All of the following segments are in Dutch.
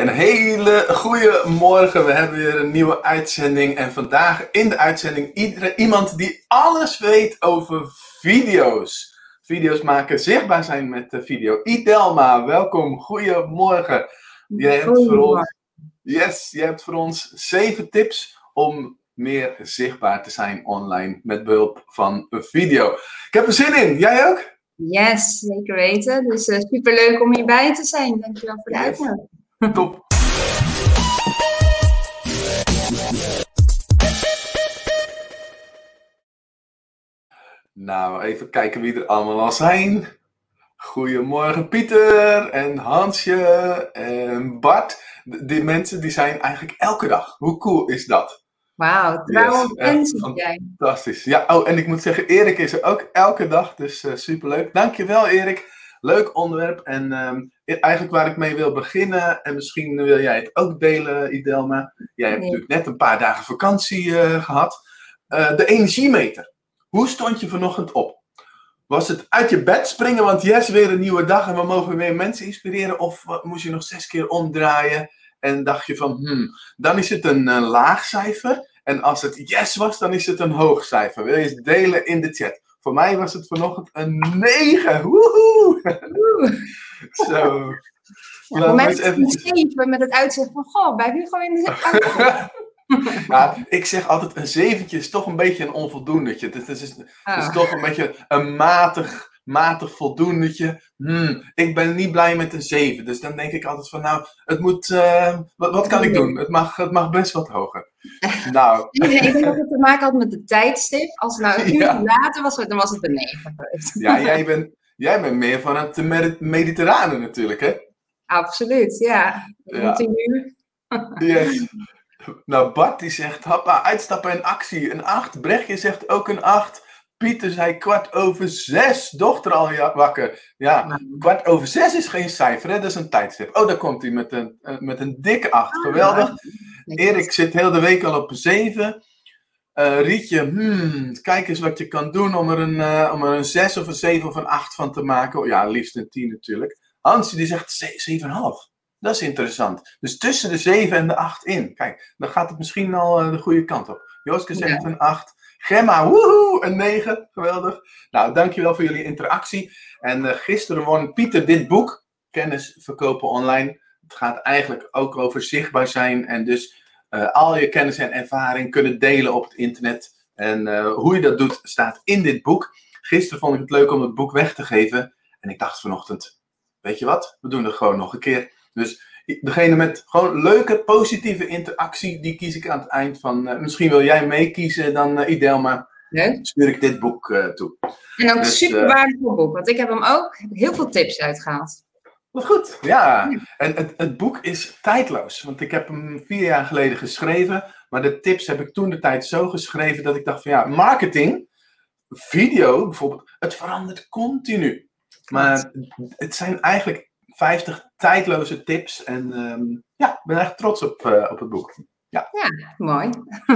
Een hele goede morgen. We hebben weer een nieuwe uitzending. En vandaag in de uitzending iemand die alles weet over video's. Video's maken, zichtbaar zijn met de video. Idelma, welkom. Goedemorgen. Jij hebt voor ons, yes, jij hebt voor ons zeven tips om meer zichtbaar te zijn online met behulp van een video. Ik heb er zin in. Jij ook? Yes, zeker weten. Dus uh, superleuk om hierbij te zijn. Dankjewel voor de uitnodiging. Top. Nou, even kijken wie er allemaal al zijn. Goedemorgen Pieter en Hansje en Bart. Die mensen die zijn eigenlijk elke dag. Hoe cool is dat? Wauw, trouwens yes, jij. Fantastisch. Ja, oh, en ik moet zeggen, Erik is er ook elke dag, dus uh, superleuk. Dankjewel Erik. Leuk onderwerp. En um, eigenlijk waar ik mee wil beginnen, en misschien wil jij het ook delen, Idelma. Jij hebt natuurlijk net een paar dagen vakantie uh, gehad. Uh, de energiemeter. Hoe stond je vanochtend op? Was het uit je bed springen, want yes, weer een nieuwe dag en we mogen weer mensen inspireren? Of moest je nog zes keer omdraaien en dacht je van, hmm, dan is het een laag cijfer. En als het yes was, dan is het een hoog cijfer. Wil je eens delen in de chat? Voor mij was het vanochtend een 9. Woehoe! Zo. Ja, voor mij is het een 7 met het uitzicht van, goh, bij Hugo in de ja, ik zeg altijd, een zeventje is toch een beetje een onvoldoendetje. Het is, ah. toch een beetje een matig, matig voldoendetje. Hmm, ik ben niet blij met een 7. Dus dan denk ik altijd van, nou, het moet, uh, wat, wat, kan ik doen? Het mag, het mag best wat hoger. nou. ik denk dat het te maken had met de tijdstip. Als het nou een uur ja. later was, dan was het een 9 ja, jij bent, jij bent meer van het mediterrane natuurlijk, hè? Absoluut, ja. ja. uur. yes. Nou, Bart die zegt, hoppa, uitstappen en actie, een 8. Brechtje zegt ook een 8. Pieter zei kwart over zes, dochter al wakker. Ja, kwart over zes is geen cijfer, hè? dat is een tijdstip. Oh, daar komt hij met een, uh, met een dikke acht. Ah, Geweldig. Erik zit heel de week al op een zeven. Uh, Rietje, hmm, kijk eens wat je kan doen om er, een, uh, om er een 6 of een 7 of een 8 van te maken. Oh, ja, liefst een 10 natuurlijk. Hansje die zegt 7,5. Dat is interessant. Dus tussen de 7 en de 8 in. Kijk, dan gaat het misschien al uh, de goede kant op. Jooske zegt ja. een 8. Gemma, woehoe, een 9. Geweldig. Nou, dankjewel voor jullie interactie. En gisteren won Pieter dit boek, Kennis verkopen online. Het gaat eigenlijk ook over zichtbaar zijn en dus uh, al je kennis en ervaring kunnen delen op het internet. En uh, hoe je dat doet, staat in dit boek. Gisteren vond ik het leuk om het boek weg te geven. En ik dacht vanochtend, weet je wat, we doen het gewoon nog een keer. Dus degene met gewoon leuke, positieve interactie, die kies ik aan het eind van. Uh, misschien wil jij meekiezen, dan uh, Idel, maar nee? stuur ik dit boek uh, toe. En ook dus, super waardevol boek, want ik heb hem ook heel veel tips uitgehaald. Wat goed, ja. En het, het boek is tijdloos, want ik heb hem vier jaar geleden geschreven, maar de tips heb ik toen de tijd zo geschreven dat ik dacht van ja, marketing, video bijvoorbeeld, het verandert continu. Maar het zijn eigenlijk 50 tijdloze tips. En um, ja, ik ben echt trots op, uh, op het boek. Ja, ja mooi.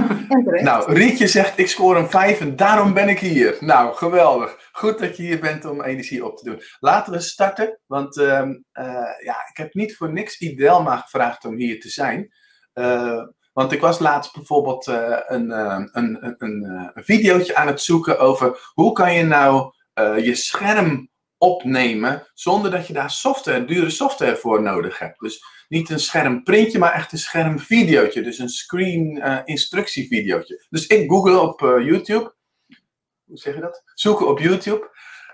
nou, Rietje zegt, ik scoor een 5 en daarom ben ik hier. Nou, geweldig. Goed dat je hier bent om energie op te doen. Laten we starten, want uh, uh, ja, ik heb niet voor niks Idelma gevraagd om hier te zijn. Uh, want ik was laatst bijvoorbeeld een, een, een, een, een videootje aan het zoeken over hoe kan je nou je scherm opnemen zonder dat je daar software, dure software voor nodig hebt. Dus niet een schermprintje, maar echt een schermvideootje. Dus een screen uh. Dus ik google op uh, YouTube. Hoe zeg je dat? Zoeken op YouTube.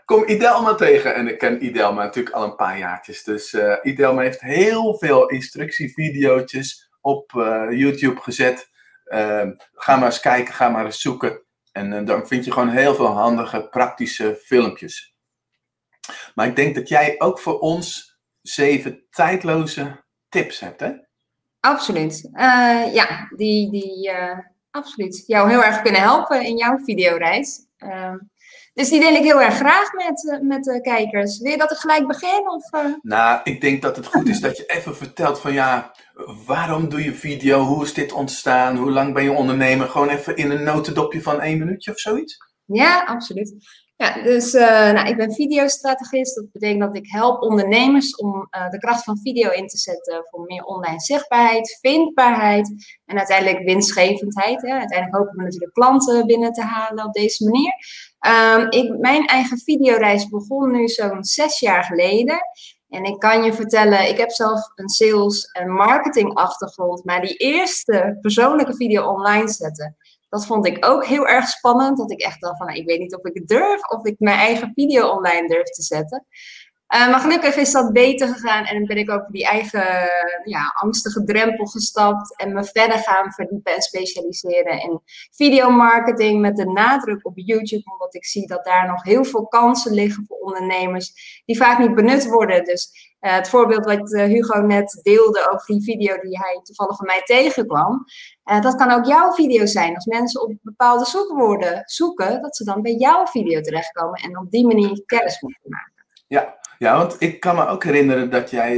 Kom Idelma tegen. En ik ken Idelma natuurlijk al een paar jaartjes. Dus uh, Idelma heeft heel veel instructievideootjes op YouTube gezet. Ehm, ga maar eens kijken, ga maar eens zoeken. En dan vind je gewoon heel veel handige, praktische filmpjes. Maar ik denk dat jij ook voor ons zeven tijdloze tips hebt, hè? Absoluut. Uh, ja, die, die uh, absoluut jou heel erg kunnen helpen in jouw videoreis. Uh, dus die deel ik heel erg graag met, met de kijkers. Wil je dat ik gelijk begin? Of, Nou, ik denk dat het goed is dat je even vertelt van ja, waarom doe je video? Hoe is dit ontstaan? Hoe lang ben je ondernemer? Gewoon even in een notendopje van één minuutje of zoiets? Ja, absoluut. Ja, dus uh, nou, ik ben videostrategist. Dat betekent dat ik help ondernemers om uh, de kracht van video in te zetten voor meer online zichtbaarheid, vindbaarheid en uiteindelijk winstgevendheid. Hè. Uiteindelijk hopen we natuurlijk klanten binnen te halen op deze manier. Um, ik, mijn eigen videoreis begon nu zo'n zes jaar geleden. En ik kan je vertellen, ik heb zelf een sales- en marketing achtergrond, maar die eerste persoonlijke video online zetten, dat vond ik ook heel erg spannend. Dat ik echt dacht van, nou, ik weet niet of ik durf, of ik mijn eigen video online durf te zetten. Uh, maar gelukkig is dat beter gegaan en ben ik ook die eigen ja, angstige drempel gestapt en me verder gaan verdiepen en specialiseren in videomarketing met de nadruk op YouTube, omdat ik zie dat daar nog heel veel kansen liggen voor ondernemers die vaak niet benut worden. Dus uh, het voorbeeld wat uh, Hugo net deelde over die video die hij toevallig van mij tegenkwam, dat kan ook jouw video zijn. Als mensen op bepaalde zoekwoorden zoeken, dat ze dan bij jouw video terechtkomen en op die manier kennis moeten maken. Ja, ja, want ik kan me ook herinneren dat jij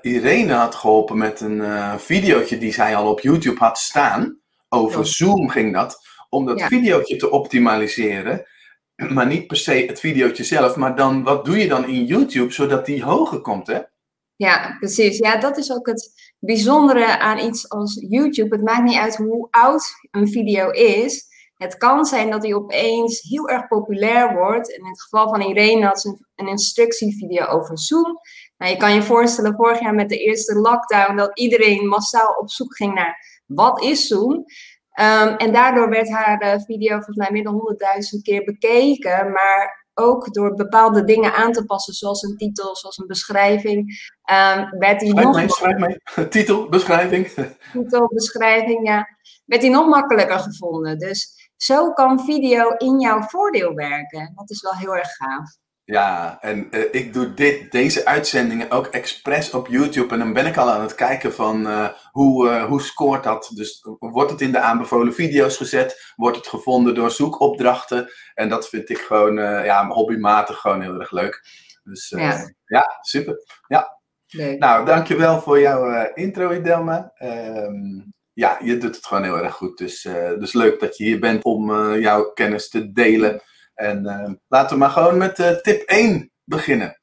Irene had geholpen met een videootje die zij al op YouTube had staan. Over Zoom ging dat. Om dat ja. videootje te optimaliseren. Maar niet per se het videootje zelf. Maar dan, wat doe je dan in YouTube zodat die hoger komt, hè? Ja, precies. Ja, dat is ook het bijzondere aan iets als YouTube. Het maakt niet uit hoe oud een video is. Het kan zijn dat hij opeens heel erg populair wordt. In het geval van Irene had ze een, een instructievideo over Zoom. Nou, je kan je voorstellen, vorig jaar met de eerste lockdown, dat iedereen massaal op zoek ging naar wat is Zoom. Um, en daardoor werd haar uh, video volgens mij meer dan 100.000 keer bekeken. Maar ook door bepaalde dingen aan te passen, zoals een titel, zoals een beschrijving, um, werd hij nog... Mee, schrijf mee. Titel, beschrijving. Titel, beschrijving, ja. Werd hij nog makkelijker gevonden. Dus zo kan video in jouw voordeel werken. Dat is wel heel erg gaaf. Ja, en uh, ik doe dit, deze uitzendingen ook expres op YouTube. En dan ben ik al aan het kijken van uh, hoe, uh, hoe scoort dat. Dus wordt het in de aanbevolen video's gezet? Wordt het gevonden door zoekopdrachten? En dat vind ik gewoon ja, hobbymatig gewoon heel erg leuk. Dus ja. ja, super. Ja. Leuk. Nou, dankjewel voor jouw intro, Idelma. Ehm, ja, je doet het gewoon heel erg goed. Dus, dus leuk dat je hier bent om jouw kennis te delen. En uh, laten we maar gewoon met tip 1 beginnen.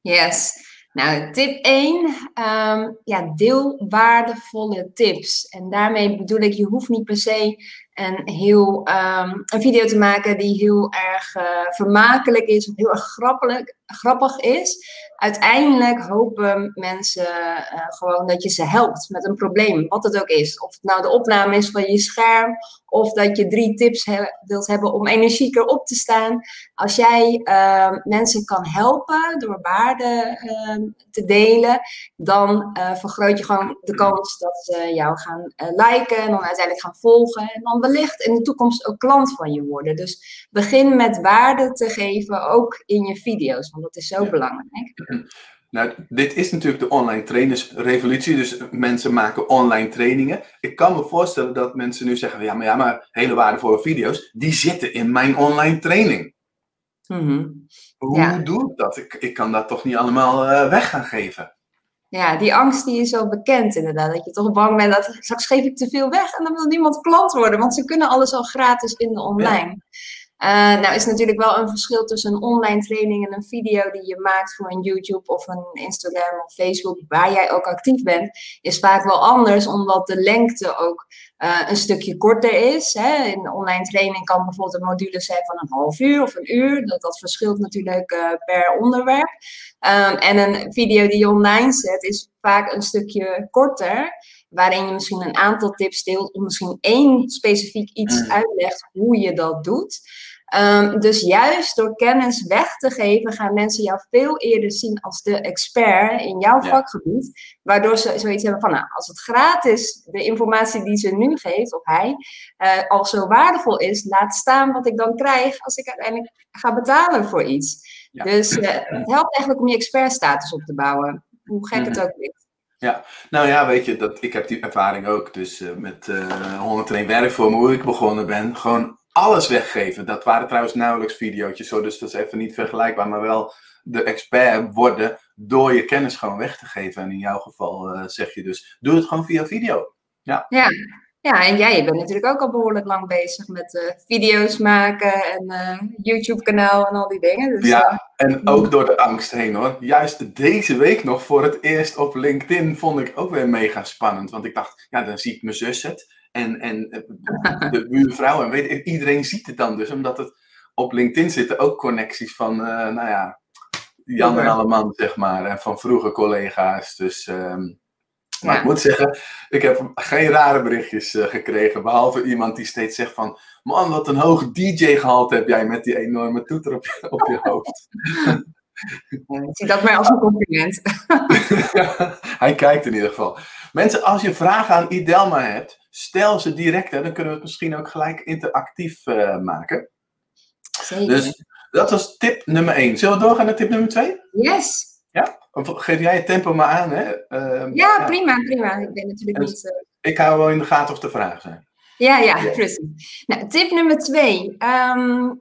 Yes. Nou, tip 1, um, ehm, ja, deel waardevolle tips. En daarmee bedoel ik, je hoeft niet per se een, heel, um, een video te maken die heel erg vermakelijk is of heel erg grappig, grappig is uiteindelijk hopen mensen uh, gewoon dat je ze helpt met een probleem, wat het ook is. Of het nou de opname is van je scherm, of dat je drie tips wilt hebben om energieker op te staan. Als jij uh, mensen kan helpen door waarde uh, te delen, dan eh, vergroot je gewoon de kans dat ze jou gaan liken en dan uiteindelijk gaan volgen. En dan wellicht in de toekomst ook klant van je worden. Dus begin met waarde te geven, ook in je video's, want dat is zo belangrijk. Nou, dit is natuurlijk de online trainersrevolutie, dus mensen maken online trainingen. Ik kan me voorstellen dat mensen nu zeggen, ja, maar, ja, maar hele waardevolle video's, die zitten in mijn online training. Mm Hoe doe ik dat? Ik, ik kan dat toch niet allemaal uh, weg gaan geven? Ja, die angst die is zo bekend inderdaad. Dat je toch bang bent dat straks geef ik te veel weg en dan wil niemand klant worden. Want ze kunnen alles al gratis vinden online. Nou is natuurlijk wel een verschil tussen een online training en een video die je maakt voor een YouTube of een Instagram of Facebook, waar jij ook actief bent, is vaak wel anders, omdat de lengte ook uh, een stukje korter is. Hè. In online training kan bijvoorbeeld een module zijn van een half uur of een uur. Dat, dat verschilt natuurlijk uh, per onderwerp. Um, en een video die je online zet is vaak een stukje korter waarin je misschien een aantal tips deelt of misschien één specifiek iets mm. uitlegt hoe je dat doet. Um, dus juist door kennis weg te geven, gaan mensen jou veel eerder zien als de expert in jouw vakgebied. Waardoor ze zoiets hebben van, nou, als het gratis, de informatie die ze nu geeft, of hij, uh, al zo waardevol is, laat staan wat ik dan krijg als ik uiteindelijk ga betalen voor iets. Dus uh, het helpt eigenlijk om je expertstatus op te bouwen, hoe gek het mhm. ook is. Ja, nou ja, weet je, dat, ik heb die ervaring ook. Dus uh, met uh, 101 werkvormen, hoe ik begonnen ben, gewoon alles weggeven. Dat waren trouwens nauwelijks video's, zo, dus dat is even niet vergelijkbaar, maar wel de expert worden door je kennis gewoon weg te geven. En in jouw geval uh, zeg je dus, doe het gewoon via video. Ja. ja. Ja, en jij bent natuurlijk ook al behoorlijk lang bezig met uh, video's maken en uh, YouTube-kanaal en al die dingen. Dus, ja, en ook door de angst heen hoor. Juist deze week nog voor het eerst op LinkedIn vond ik ook weer mega spannend. Want ik dacht, ja, dan zie ik mijn zus het en, en de buurvrouw en weet iedereen ziet het dan dus. Omdat het op LinkedIn zitten ook connecties van, nou ja, Jan en Alleman, zeg maar. En van vroege collega's. Dus... Um, maar ik moet zeggen, ik heb geen rare berichtjes uh, gekregen. Behalve iemand die steeds zegt van... Man, wat een hoog DJ-gehalte heb jij met die enorme toeter op je, op je hoofd. Ik zie dat maar als een compliment. hij kijkt in ieder geval. Mensen, als je vragen aan Idelma hebt, stel ze direct. Hè, dan kunnen we het misschien ook gelijk interactief uh, maken. Zeker. Dus dat was tip nummer 1. Zullen we doorgaan naar tip nummer 2? Yes. Ja? Geef jij het tempo maar aan, hè? Uh, ja, prima, prima. Ik ben natuurlijk niet... Uh... Ik hou wel in de gaten of er vragen zijn. Ja, ja, precies. Nou, tip nummer twee. Um,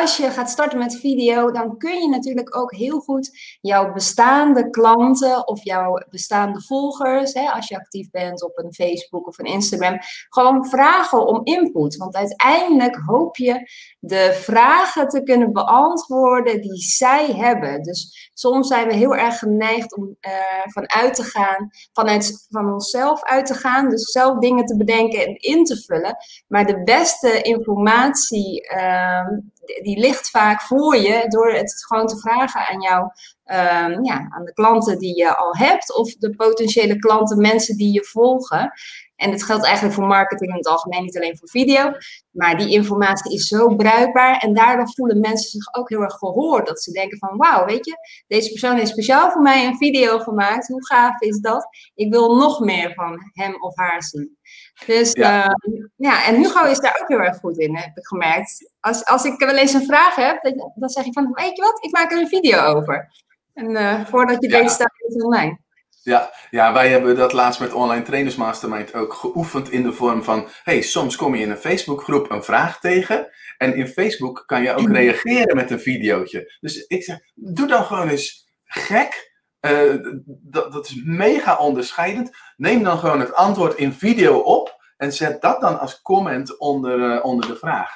als je gaat starten met video, dan kun je natuurlijk ook heel goed jouw bestaande klanten of jouw bestaande volgers, hè, als je actief bent op een Facebook of een Instagram, gewoon vragen om input. Want uiteindelijk hoop je de vragen te kunnen beantwoorden die zij hebben. Dus soms zijn we heel erg geneigd om uh, vanuit te gaan, vanuit van onszelf uit te gaan, dus zelf dingen te bedenken en in te vullen. Maar de beste informatie. Uh, die ligt vaak voor je door het gewoon te vragen aan jou, um, ja, aan de klanten die je al hebt of de potentiële klanten, mensen die je volgen. En het geldt eigenlijk voor marketing in het algemeen, niet alleen voor video. Maar die informatie is zo bruikbaar en daardoor voelen mensen zich ook heel erg gehoord. Dat ze denken van, wauw, weet je, deze persoon heeft speciaal voor mij een video gemaakt. Hoe gaaf is dat? Ik wil nog meer van hem of haar zien. Dus ja. Uh, ja, en Hugo is daar ook heel erg goed in, heb ik gemerkt. Als, als ik wel eens een vraag heb, dan, zeg ik van, weet je wat, ik maak er een video over. En uh, voordat je ja. denkt, staat het online. Ja, ja, wij hebben dat laatst met Online Trainers Mastermind ook geoefend in de vorm van: hey, soms kom je in een Facebookgroep een vraag tegen. En in Facebook kan je ook reageren met een videootje. Dus ik zeg: doe dan gewoon eens gek. Uh, dat, dat is mega onderscheidend. Neem dan gewoon het antwoord in video op en zet dat dan als comment onder, uh, onder de vraag.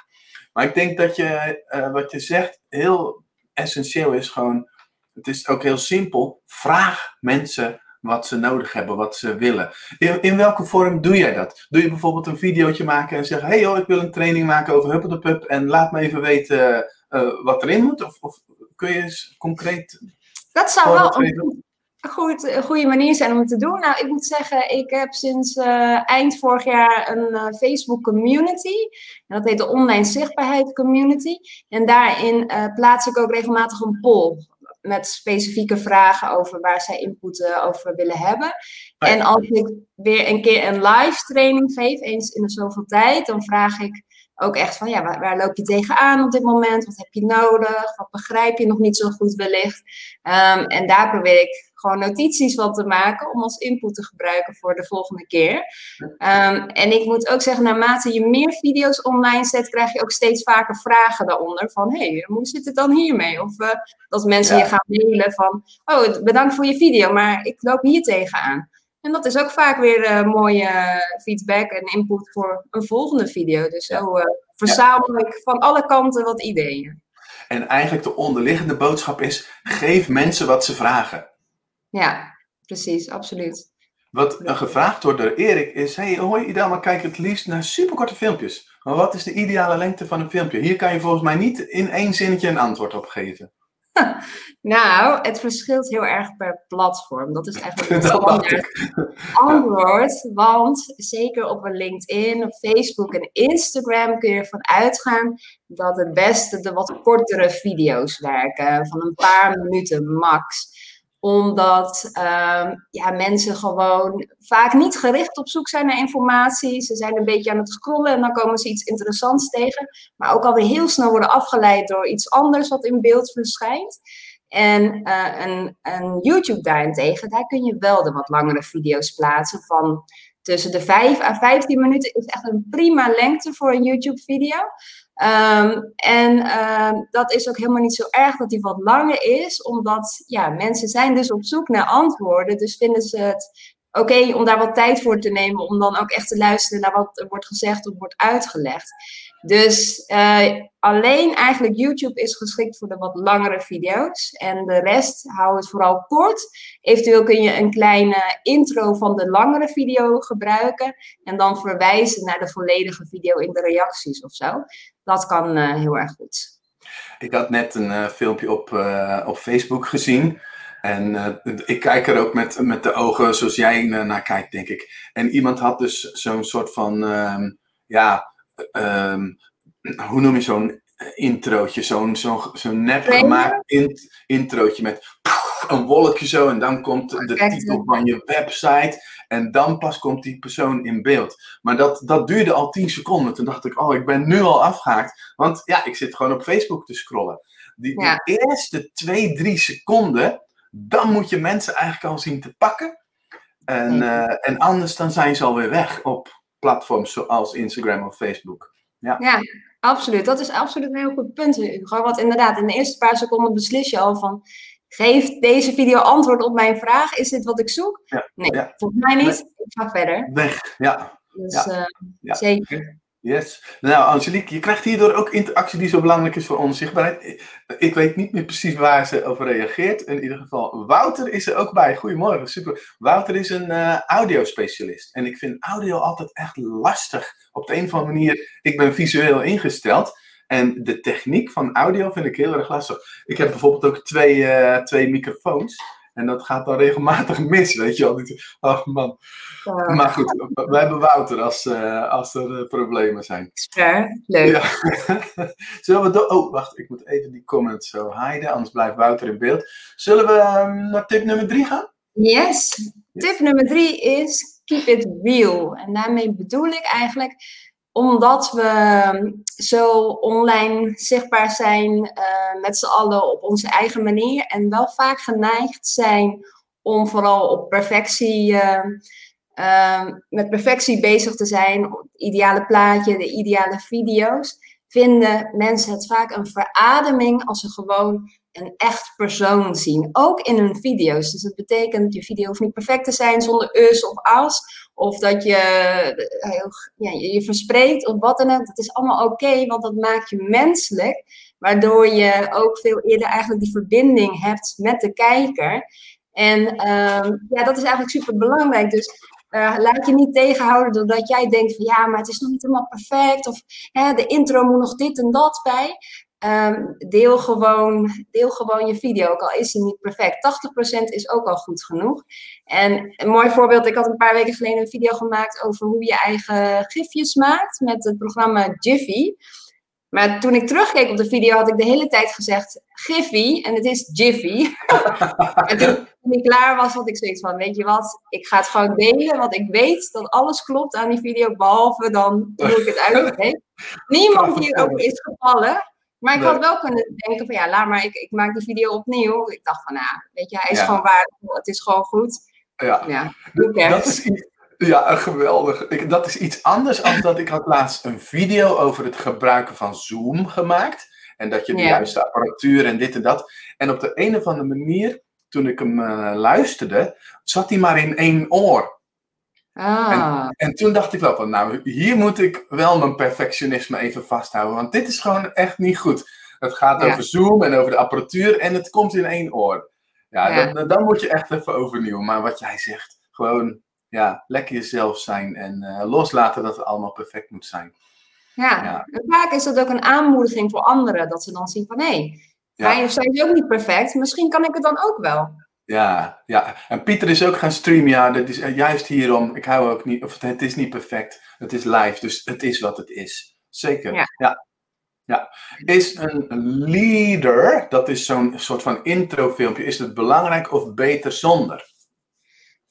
Maar ik denk dat je, uh, wat je zegt, heel essentieel is gewoon. Het is ook heel simpel. Vraag mensen wat ze nodig hebben, wat ze willen. In, in welke vorm doe jij dat? Doe je bijvoorbeeld een videootje maken en zeggen: hey joh, ik wil een training maken over Huppeldepup en laat me even weten uh, wat erin moet? Of, of, kun je eens concreet. Dat zou wel een, goed, een goede manier zijn om het te doen. Nou, ik moet zeggen, ik heb sinds uh, eind vorig jaar een uh, Facebook community. En dat heet de Online Zichtbaarheid Community. En daarin plaats ik ook regelmatig een poll met specifieke vragen over waar zij input over willen hebben. En als ik weer een keer een live training geef, eens in de zoveel tijd, dan vraag ik ook echt van, ja, waar, waar, loop je tegenaan op dit moment? Wat heb je nodig? Wat begrijp je nog niet zo goed wellicht? Um, en daar probeer ik gewoon notities van te maken om als input te gebruiken voor de volgende keer. Um, en ik moet ook zeggen, naarmate je meer video's online zet, krijg je ook steeds vaker vragen daaronder van, hé, hey, hoe zit het dan hiermee? Of uh, dat mensen ja. je gaan mailen van, oh, bedankt voor je video, maar ik loop hier tegenaan. En dat is ook vaak weer uh, mooie feedback en input voor een volgende video. Dus zo uh, verzamel ik van alle kanten wat ideeën. En eigenlijk de onderliggende boodschap is: geef mensen wat ze vragen. Ja, precies, absoluut. Wat gevraagd wordt door Erik is: hey, hoi maar kijk het liefst naar superkorte filmpjes. Maar wat is de ideale lengte van een filmpje? Hier kan je volgens mij niet in één zinnetje een antwoord op geven. Nou, het verschilt heel erg per platform. Dat is eigenlijk het antwoord. Want zeker op een LinkedIn, op Facebook en Instagram kun je ervan uitgaan dat het beste de wat kortere video's werken. Van een paar minuten max omdat uh, ja, mensen gewoon vaak niet gericht op zoek zijn naar informatie. Ze zijn een beetje aan het scrollen en dan komen ze iets interessants tegen. Maar ook alweer heel snel worden afgeleid door iets anders wat in beeld verschijnt. En uh, een, een YouTube daarentegen, daar kun je wel de wat langere video's plaatsen van tussen de 5 à 15 minuten is echt een prima lengte voor een YouTube-video. Um, en uh, dat is ook helemaal niet zo erg dat die wat langer is, omdat ja, mensen zijn dus op zoek naar antwoorden. Dus vinden ze het oké om daar wat tijd voor te nemen, om dan ook echt te luisteren naar wat er wordt gezegd of wordt uitgelegd. Dus uh, alleen eigenlijk YouTube is geschikt voor de wat langere video's. En de rest hou het vooral kort. Eventueel kun je een kleine intro van de langere video gebruiken. En dan verwijzen naar de volledige video in de reacties of zo. Dat kan uh, heel erg goed. Ik had net een uh, filmpje op, op Facebook gezien. En uh, ik kijk er ook met, met de ogen zoals jij uh, naar kijkt, denk ik. En iemand had dus zo'n soort van, uh, ja, um, hoe noem je zo'n introotje? Zo'n zo'n zo'n nep gemaakt int, introotje met een wolkje zo. En dan komt de titel van je website. En dan pas komt die persoon in beeld. Maar dat, dat duurde al 10 seconden. Toen dacht ik, oh, ik ben nu al afgehaakt. Want ja, ik zit gewoon op Facebook te scrollen. Die, ja. die eerste twee, drie seconden dan moet je mensen eigenlijk al zien te pakken. En, uh, en anders dan zijn ze alweer weg op platforms zoals Instagram of Facebook. Ja. ja, absoluut. Dat is absoluut een heel goed punt, Hugo. Want inderdaad, in de eerste paar seconden beslis je al van... Geeft deze video antwoord op mijn vraag? Is dit wat ik zoek? Ja, nee, ja. volgens mij niet. Ik ga verder. Weg, ja. Dus ja. Uh, zeker. Yes. Nou, Angelique, je krijgt hierdoor ook interactie die zo belangrijk is voor onzichtbaarheid. Ik weet niet meer precies waar ze over reageert. In ieder geval, Wouter is er ook bij. Goedemorgen, super. Wouter is een uh, audiospecialist. En ik vind audio altijd echt lastig. Op de een of andere manier, ik ben visueel ingesteld. En de techniek van audio vind ik heel erg lastig. Ik heb bijvoorbeeld ook twee, uh, twee microfoons. En dat gaat dan regelmatig mis, weet je wel. Oh man. Ja. Maar goed, we hebben Wouter als, uh, als er uh, problemen zijn. Super, leuk. Ja. Zullen we do- oh, wacht, ik moet even die comment zo hiden, anders blijft Wouter in beeld. Zullen we um, naar tip nummer drie gaan? Yes. Tip nummer drie is keep it real. En daarmee bedoel ik eigenlijk omdat we zo online zichtbaar zijn uh, met z'n allen op onze eigen manier en wel vaak geneigd zijn om vooral op perfectie, uh, uh, met perfectie bezig te zijn, het ideale plaatje, de ideale video's, vinden mensen het vaak een verademing als ze gewoon een echt persoon zien. Ook in hun video's. Dus dat betekent, je video hoeft niet perfect te zijn zonder us of as. Of dat je heel, ja, je verspreekt of wat dan ook. Dat is allemaal oké, want dat maakt je menselijk. Waardoor je ook veel eerder eigenlijk die verbinding hebt met de kijker. En um, ja, dat is eigenlijk super belangrijk. Dus uh, laat je niet tegenhouden doordat jij denkt van ja, maar het is nog niet helemaal perfect. Of hè, de intro moet nog dit en dat bij. Um, deel, gewoon, deel gewoon je video, ook al is die niet perfect. 80% is ook al goed genoeg. En een mooi voorbeeld, ik had een paar weken geleden een video gemaakt over hoe je eigen gifjes maakt met het programma Jiffy. Maar toen ik terugkeek op de video had ik de hele tijd gezegd Giffy en het is Jiffy. en toen ik klaar was had ik zoiets van, weet je wat, ik ga het gewoon delen, want ik weet dat alles klopt aan die video, behalve dan hoe ik het uitleg. Niemand hierover is gevallen. Maar ik had wel kunnen denken van ja, laat maar, ik, ik maak die video opnieuw. Ik dacht van nou, weet je, hij is ja. gewoon waardevol, het is gewoon goed. Ja, ja dat is iets, ja, geweldig. Ik, dat is iets anders dan dat ik had laatst een video over het gebruiken van Zoom gemaakt. En dat je de ja. juiste apparatuur en dit en dat. En op de een of andere manier, toen ik hem uh, luisterde, zat hij maar in één oor. Ah. En, en, toen dacht ik wel van, nou, hier moet ik wel mijn perfectionisme even vasthouden. Want dit is gewoon echt niet goed. Het gaat ja. over Zoom en over de apparatuur en het komt in één oor. Ja, ja. Dan, dan, moet je echt even overnieuwen. Maar wat jij zegt, gewoon ja, lekker jezelf zijn en uh, loslaten dat het allemaal perfect moet zijn. Ja. ja, en vaak is dat ook een aanmoediging voor anderen. Dat ze dan zien van, hé, hey, wij zijn ook niet perfect. Misschien kan ik het dan ook wel. Ja, ja, en Pieter is ook gaan streamen. Ja, dat is juist hierom. Ik hou ook niet, of het is niet perfect. Het is live, dus het is wat het is. Zeker. Ja. ja. ja. Is een leader, dat is zo'n soort van introfilmpje, is het belangrijk of beter zonder?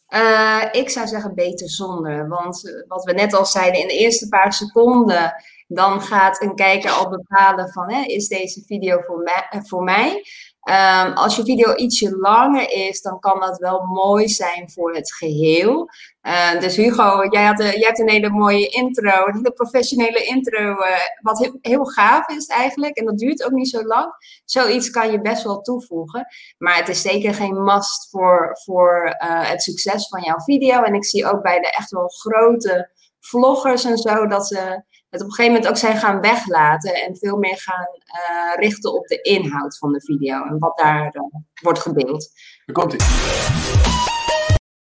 Uh, ik zou zeggen beter zonder. Want wat we net al zeiden, in de eerste paar seconden, dan gaat een kijker al bepalen van, hè, is deze video voor mij? Voor mij? Ehm, als je video ietsje langer is, dan kan dat wel mooi zijn voor het geheel. Uh, dus Hugo, jij, had, jij hebt een hele mooie intro, een hele professionele intro, uh, wat heel, heel, gaaf is eigenlijk. En dat duurt ook niet zo lang. Zoiets kan je best wel toevoegen. Maar het is zeker geen must voor, voor uh, het succes van jouw video. En ik zie ook bij de echt wel grote vloggers en zo, dat ze het op een gegeven moment ook zijn gaan weglaten en veel meer gaan uh, richten op de inhoud van de video en wat daar uh, wordt gedeeld. Daar komt ie.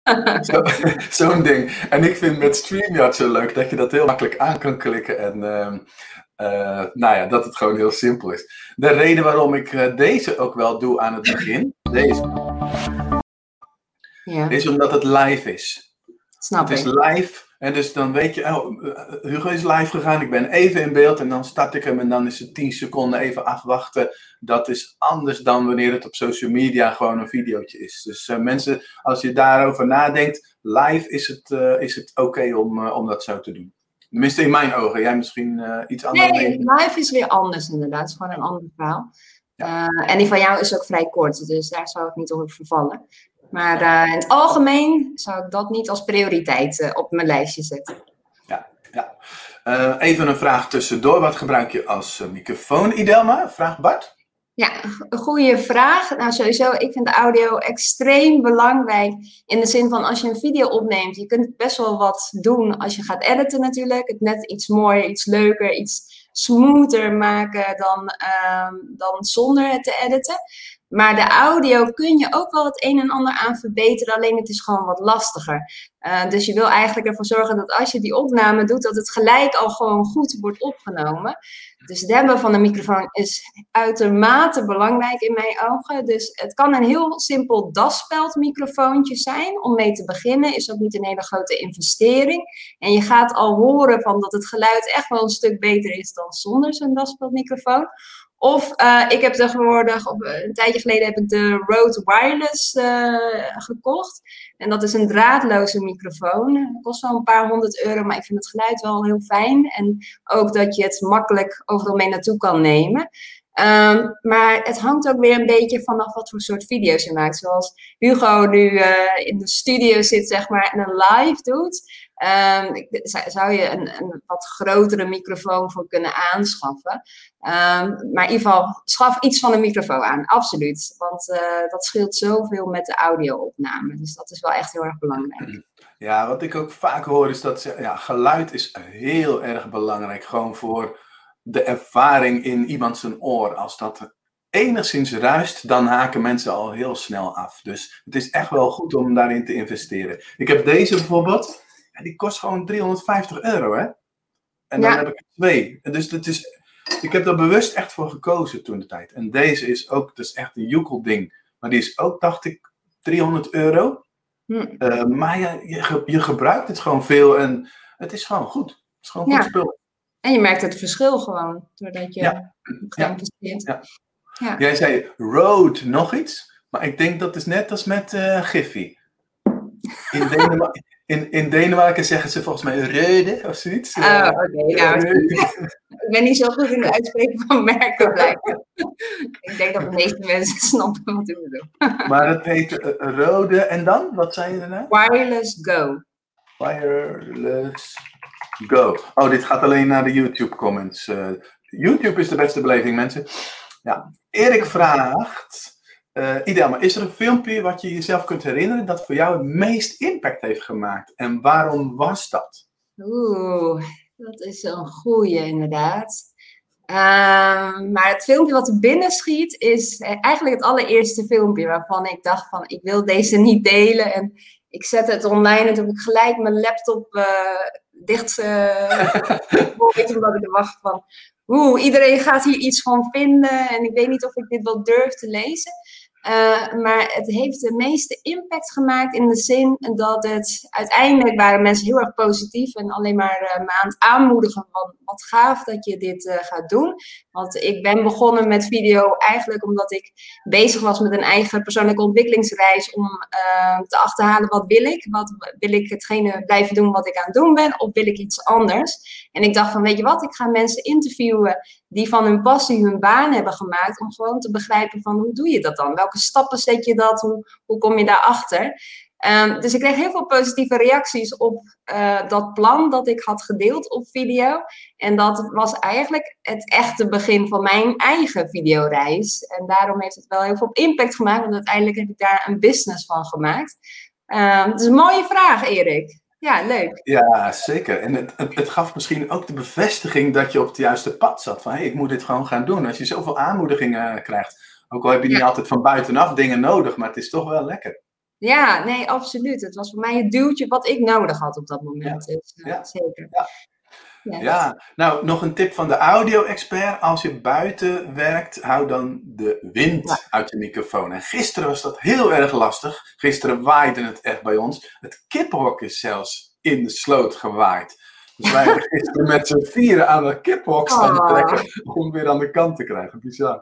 Zo'n zo ding. En ik vind met StreamYard zo leuk dat je dat heel makkelijk aan kan klikken en uh, nou ja, dat het gewoon heel simpel is. De reden waarom ik deze ook wel doe aan het begin, deze, ja. is omdat het live is. Snap het is live en dus dan weet je, oh, Hugo is live gegaan, ik ben even in beeld en dan start ik hem en dan is het 10 seconden even afwachten. Dat is anders dan wanneer het op social media gewoon een videootje is. Dus uh, mensen, als je daarover nadenkt, live is het, uh, is het oké om, uh, om dat zo te doen. Tenminste in mijn ogen, jij misschien iets anders. Nee, live is weer anders inderdaad, het is gewoon een ander verhaal. Ja. en die van jou is ook vrij kort, dus daar zou ik niet op vervallen. Maar uh, in het algemeen zou ik dat niet als prioriteit uh, op mijn lijstje zetten. Ja, ja. Uh, even een vraag tussendoor. Wat gebruik je als microfoon, Idelma? Vraag Bart. Ja, een goede vraag. Nou, sowieso, ik vind de audio extreem belangrijk. In de zin van als je een video opneemt, je kunt best wel wat doen als je gaat editen natuurlijk. Het net iets mooier, iets leuker, iets smoother maken dan, dan zonder het te editen. Maar de audio kun je ook wel het een en ander aan verbeteren, alleen het is gewoon wat lastiger. Uh, dus je wil eigenlijk ervoor zorgen dat als je die opname doet, dat het gelijk al gewoon goed wordt opgenomen. Dus het hebben van een microfoon is uitermate belangrijk in mijn ogen. Dus het kan een heel simpel daspeldmicrofoontje zijn om mee te beginnen. Is ook niet een hele grote investering. En je gaat al horen van dat het geluid echt wel een stuk beter is dan zonder zo'n daspeldmicrofoon. Of uh, ik heb tegenwoordig, of een tijdje geleden heb ik de Rode Wireless uh, gekocht. En dat is een draadloze microfoon. Het kost wel een paar honderd euro, maar ik vind het geluid wel heel fijn. En ook dat je het makkelijk overal mee naartoe kan nemen. Um, maar het hangt ook weer een beetje vanaf wat voor soort video's je maakt. Zoals Hugo nu in de studio zit, zeg maar, en een live doet. Um, zou je een, een, wat grotere microfoon voor kunnen aanschaffen. Um, maar in ieder geval, schaf iets van een microfoon aan, absoluut. Want uh, dat scheelt zoveel met de audio-opname. Dus dat is wel echt heel erg belangrijk. Ja, wat ik ook vaak hoor is dat ja, geluid is heel erg belangrijk. Gewoon voor de ervaring in iemand zijn oor. Als dat enigszins ruist, dan haken mensen al heel snel af. Dus het is echt wel goed om daarin te investeren. Ik heb deze bijvoorbeeld. En die kost gewoon 350 euro, hè? En dan heb ik er twee. Dus het is, ik heb daar bewust echt voor gekozen toen de tijd. En deze is ook, dat is echt een joekel ding. Maar die is ook, dacht ik, 300 euro. Hm. Uh, maar je, je, je, gebruikt het gewoon veel en het is gewoon goed. Het is gewoon goed spul. En je merkt het verschil gewoon, doordat je ja. Ja. Ja. Jij zei road nog iets, maar ik denk dat is net als met uh, Giffy. In Denemarken, in, in Denemarken zeggen ze volgens mij rode of zoiets. Oh, oké. Okay, ik ben niet zo goed in het uitspreken van merken blijkbaar. ik denk dat de meeste mensen snappen wat ik bedoel. maar het heet uh, rode en dan? Wat zei je daarna? Wireless Go. Wireless Go. Oh, dit gaat alleen naar de YouTube comments. Uh, YouTube is de beste beleving, mensen. Ja. Erik vraagt. Uh, Ideaal, maar is er een filmpje wat je jezelf kunt herinneren dat voor jou het meest impact heeft gemaakt? En waarom was dat? Oeh, dat is een goeie inderdaad. Uh, maar het filmpje wat er binnen schiet is eigenlijk het allereerste filmpje waarvan ik dacht van ik wil deze niet delen. En ik zette het online en toen heb ik gelijk mijn laptop uh, dicht uh, omdat ik er wacht van oeh, iedereen gaat hier iets van vinden en ik weet niet of ik dit wel durf te lezen. Uh, maar het heeft de meeste impact gemaakt in de zin dat het uiteindelijk waren mensen heel erg positief en alleen maar uh, me aan het aanmoedigen van wat gaaf dat je dit uh, gaat doen. Want ik ben begonnen met video eigenlijk omdat ik bezig was met een eigen persoonlijke ontwikkelingsreis om te achterhalen wat wil ik. Wat wil ik hetgene blijven doen wat ik aan het doen ben of wil ik iets anders. En ik dacht van weet je wat, ik ga mensen interviewen die van hun passie hun baan hebben gemaakt om gewoon te begrijpen van hoe doe je dat dan? Welke stappen zet je dat? Hoe, kom je daarachter? Um, dus ik kreeg heel veel positieve reacties op uh, dat plan dat ik had gedeeld op video. En dat was eigenlijk het echte begin van mijn eigen videoreis. En daarom heeft het wel heel veel impact gemaakt, want uiteindelijk heb ik daar een business van gemaakt. Um, het is een mooie vraag, Erik. Ja, leuk. Ja, zeker. En het, het, het, gaf misschien ook de bevestiging dat je op het juiste pad zat. Van hé, hey, ik moet dit gewoon gaan doen. Als je zoveel aanmoedigingen krijgt. Ook al heb je niet altijd van buitenaf dingen nodig, maar het is toch wel lekker. Ja, nee, absoluut. Het was voor mij het duwtje wat ik nodig had op dat moment. Ja. Dus, uh, ja. Zeker. Ja. Nou nog een tip van de audio-expert. Als je buiten werkt, hou dan de wind uit je microfoon. En gisteren was dat heel erg lastig. Gisteren waaide het echt bij ons. Het kiphok is zelfs in de sloot gewaaid. Dus wij hebben gisteren met z'n vieren aan de kiphok staan oh. trekken om weer aan de kant te krijgen. Bizar.